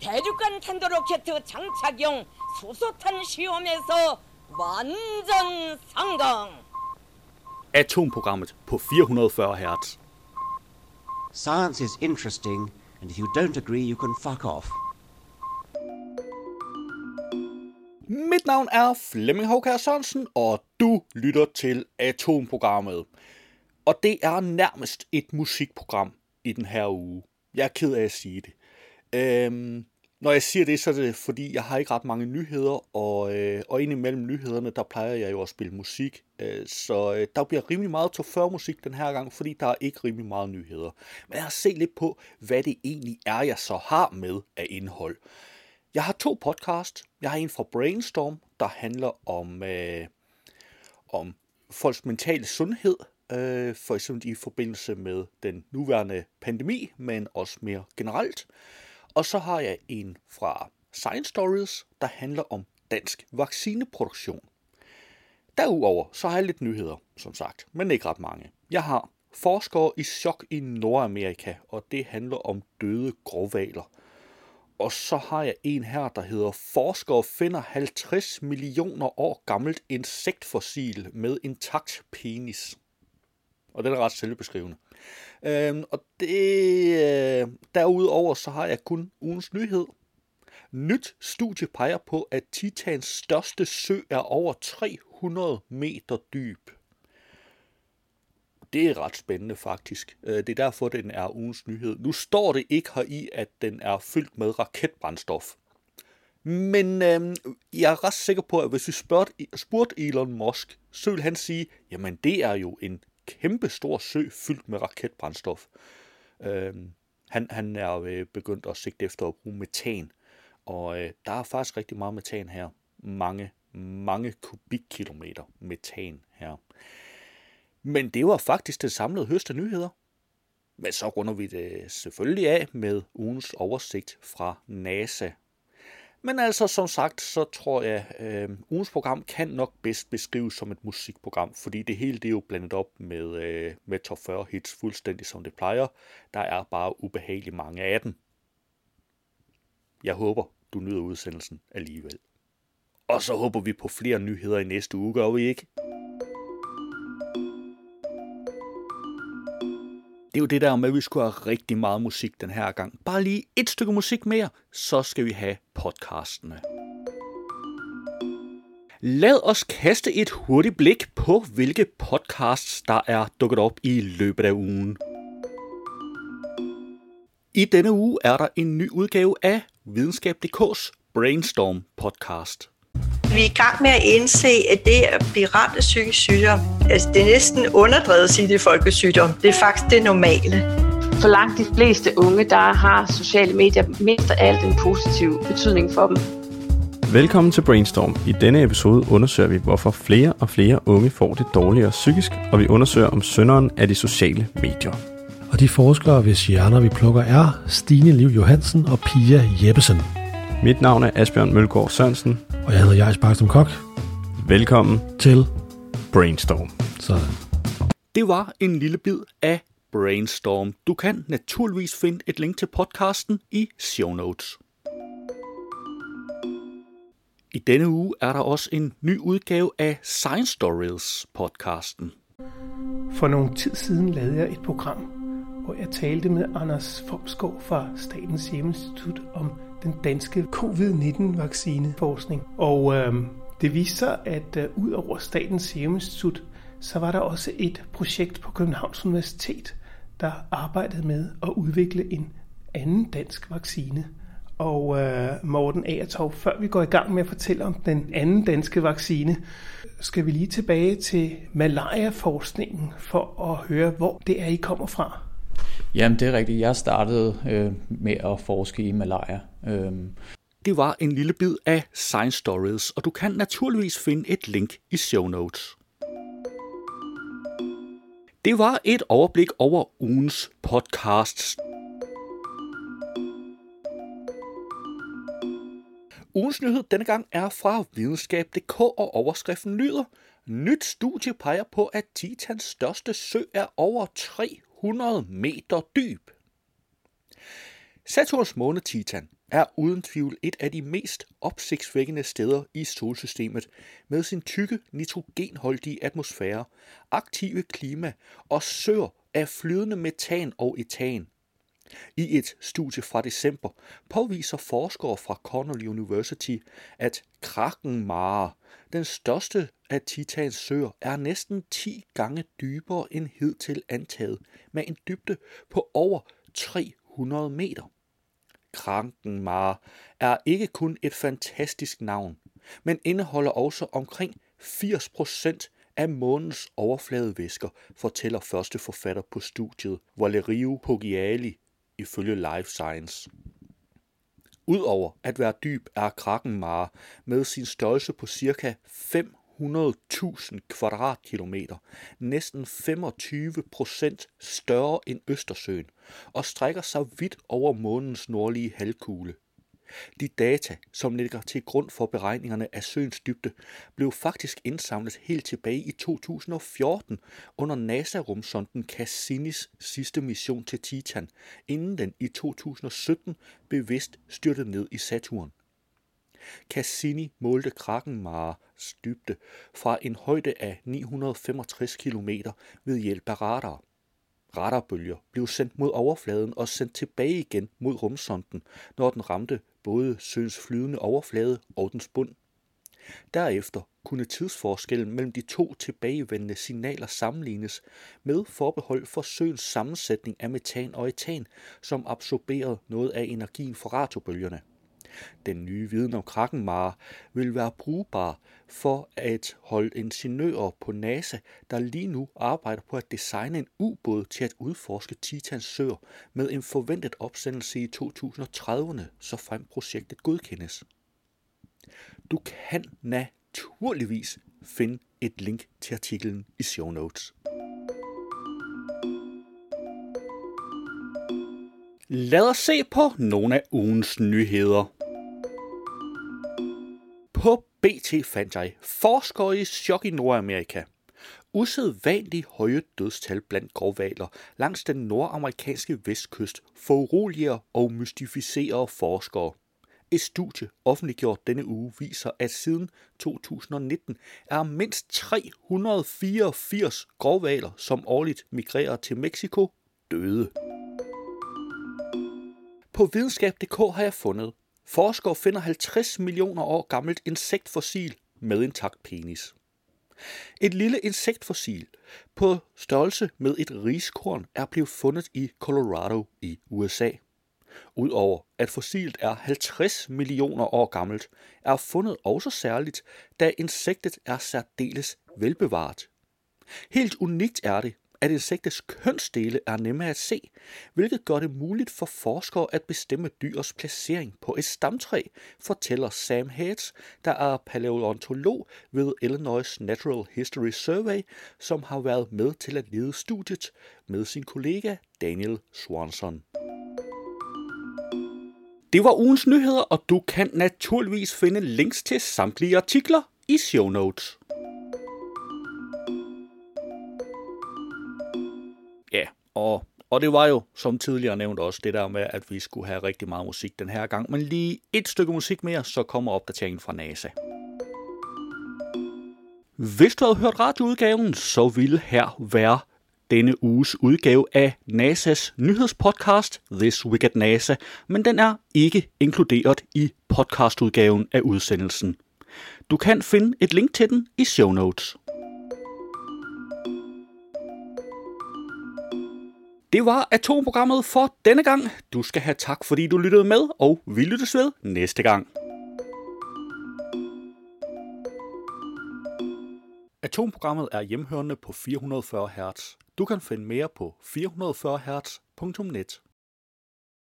대륙간 탄도로켓 장착용 수소탄 시험에서 완전 성공. Atomprogrammet på 440 Hz. Science is interesting, and if you don't agree, you can fuck off. Mit navn er Flemming Håkær Sørensen, og du lytter til Atomprogrammet. Og det er nærmest et musikprogram i den her uge. Jeg er ked af at sige det. Øhm, når jeg siger det, så er det fordi, jeg har ikke ret mange nyheder, og, øh, og indimellem nyhederne, der plejer jeg jo at spille musik. Øh, så øh, der bliver rimelig meget to før musik den her gang, fordi der er ikke rimelig meget nyheder. Men jeg har set lidt på, hvad det egentlig er, jeg så har med af indhold. Jeg har to podcast. Jeg har en fra Brainstorm, der handler om, øh, om folks mentale sundhed, øh, for eksempel i forbindelse med den nuværende pandemi, men også mere generelt. Og så har jeg en fra Science Stories, der handler om dansk vaccineproduktion. Derudover så har jeg lidt nyheder, som sagt, men ikke ret mange. Jeg har forskere i chok i Nordamerika, og det handler om døde grovvaler. Og så har jeg en her, der hedder Forskere finder 50 millioner år gammelt insektfossil med intakt penis. Og det er ret selvbeskrivende. Øhm, og det, øh, derudover så har jeg kun ugens nyhed. Nyt studie peger på, at Titans største sø er over 300 meter dyb. Det er ret spændende faktisk. Øh, det er derfor, den er ugens nyhed. Nu står det ikke her i, at den er fyldt med raketbrændstof. Men øh, jeg er ret sikker på, at hvis vi spurgte, spurgte Elon Musk, så vil han sige, jamen det er jo en kæmpe stor sø fyldt med raketbrændstof. Øh, han, han er øh, begyndt at sigte efter at bruge metan, og øh, der er faktisk rigtig meget metan her. Mange, mange kubikkilometer metan her. Men det var faktisk det samlede høst af nyheder. Men så runder vi det selvfølgelig af med ugens oversigt fra NASA. Men altså, som sagt, så tror jeg, øh, ugens program kan nok bedst beskrives som et musikprogram, fordi det hele det er jo blandet op med, øh, med top 40 hits fuldstændig som det plejer. Der er bare ubehageligt mange af dem. Jeg håber, du nyder udsendelsen alligevel. Og så håber vi på flere nyheder i næste uge, gør vi ikke? Det er jo det der med, at vi skulle have rigtig meget musik den her gang. Bare lige et stykke musik mere, så skal vi have podcastene. Lad os kaste et hurtigt blik på, hvilke podcasts, der er dukket op i løbet af ugen. I denne uge er der en ny udgave af Videnskab.dk's Brainstorm podcast. Vi er i gang med at indse, at det at blive ramt af psykisk sygdom, altså det er næsten underdrevet at sige, det er folkesygdom. Det er faktisk det normale. For langt de fleste unge, der har sociale medier mindst af alt en positiv betydning for dem. Velkommen til Brainstorm. I denne episode undersøger vi, hvorfor flere og flere unge får det dårligere psykisk, og vi undersøger om sønderen af de sociale medier. Og de forskere, hvis hjerner vi plukker, er Stine Liv Johansen og Pia Jeppesen. Mit navn er Asbjørn Mølgaard Sørensen. Og jeg hedder Jais Barkstrøm Kok. Velkommen til Brainstorm. Sådan. Det var en lille bid af Brainstorm. Du kan naturligvis finde et link til podcasten i show notes. I denne uge er der også en ny udgave af Science Stories podcasten. For nogle tid siden lavede jeg et program, hvor jeg talte med Anders Fomskov fra Statens Serum Institut om den danske covid-19-vaccineforskning. Og øh, det viste sig, at øh, ud over Statens Serum Institut, så var der også et projekt på Københavns Universitet, der arbejdede med at udvikle en anden dansk vaccine. Og øh, Morten Agertov, før vi går i gang med at fortælle om den anden danske vaccine, skal vi lige tilbage til malaria-forskningen for at høre, hvor det er, I kommer fra. Jamen, det er rigtigt. Jeg startede øh, med at forske i malaria. Øhm. Det var en lille bid af Science Stories, og du kan naturligvis finde et link i show notes. Det var et overblik over ugens podcasts. Ugens nyhed denne gang er fra videnskab.dk, og overskriften lyder Nyt studie peger på, at Titans største sø er over 300 meter dyb. Saturns måne Titan er uden tvivl et af de mest opsigtsvækkende steder i solsystemet med sin tykke nitrogenholdige atmosfære, aktive klima og søer af flydende metan og etan. I et studie fra december påviser forskere fra Cornell University, at Krakenmare, den største af Titans søer, er næsten 10 gange dybere end hidtil antaget, med en dybde på over 300 meter. Krankenmar er ikke kun et fantastisk navn, men indeholder også omkring 80% af månens overfladevæsker, fortæller første forfatter på studiet, Valerio Poggiali, ifølge Life Science. Udover at være dyb er Krakenmare med sin størrelse på ca. 100.000 kvadratkilometer næsten 25 procent større end Østersøen og strækker sig vidt over månens nordlige halvkugle. De data, som ligger til grund for beregningerne af søens dybde, blev faktisk indsamlet helt tilbage i 2014 under NASA-rumsonden Cassinis sidste mission til Titan, inden den i 2017 bevidst styrtede ned i Saturn. Cassini målte Krakenmares dybde fra en højde af 965 km ved hjælp af radar. Radarbølger blev sendt mod overfladen og sendt tilbage igen mod rumsonden, når den ramte både søens flydende overflade og dens bund. Derefter kunne tidsforskellen mellem de to tilbagevendende signaler sammenlignes med forbehold for søens sammensætning af metan og etan, som absorberede noget af energien fra radiobølgerne. Den nye viden om Krakenmare vil være brugbar for at holde ingeniører på NASA, der lige nu arbejder på at designe en ubåd til at udforske Titans søer med en forventet opsendelse i 2030'erne, så frem projektet godkendes. Du kan naturligvis finde et link til artiklen i show notes. Lad os se på nogle af ugens nyheder. På BT fandt jeg forskere i chok i Nordamerika. Usædvanligt høje dødstal blandt grovvaler langs den nordamerikanske vestkyst foruroliger og mystificerer forskere. Et studie offentliggjort denne uge viser, at siden 2019 er mindst 384 grovvaler, som årligt migrerer til Mexico, døde. På videnskab.dk har jeg fundet, Forskere finder 50 millioner år gammelt insektfossil med intakt penis. Et lille insektfossil på størrelse med et riskorn er blevet fundet i Colorado i USA. Udover at fossilet er 50 millioner år gammelt, er fundet også særligt, da insektet er særdeles velbevaret. Helt unikt er det, at insektets kønsdele er nemme at se, hvilket gør det muligt for forskere at bestemme dyrs placering på et stamtræ, fortæller Sam Heads, der er paleontolog ved Illinois Natural History Survey, som har været med til at lede studiet med sin kollega Daniel Swanson. Det var ugens nyheder, og du kan naturligvis finde links til samtlige artikler i show notes. Og, og det var jo, som tidligere nævnt også, det der med, at vi skulle have rigtig meget musik den her gang. Men lige et stykke musik mere, så kommer opdateringen fra NASA. Hvis du havde hørt radioudgaven, så ville her være denne uges udgave af NASA's nyhedspodcast This Week at NASA, men den er ikke inkluderet i podcastudgaven af udsendelsen. Du kan finde et link til den i show notes. Det var atomprogrammet for denne gang. Du skal have tak, fordi du lyttede med, og vi lyttes ved næste gang. Atomprogrammet er hjemhørende på 440 Hz. Du kan finde mere på 440 Hz.net.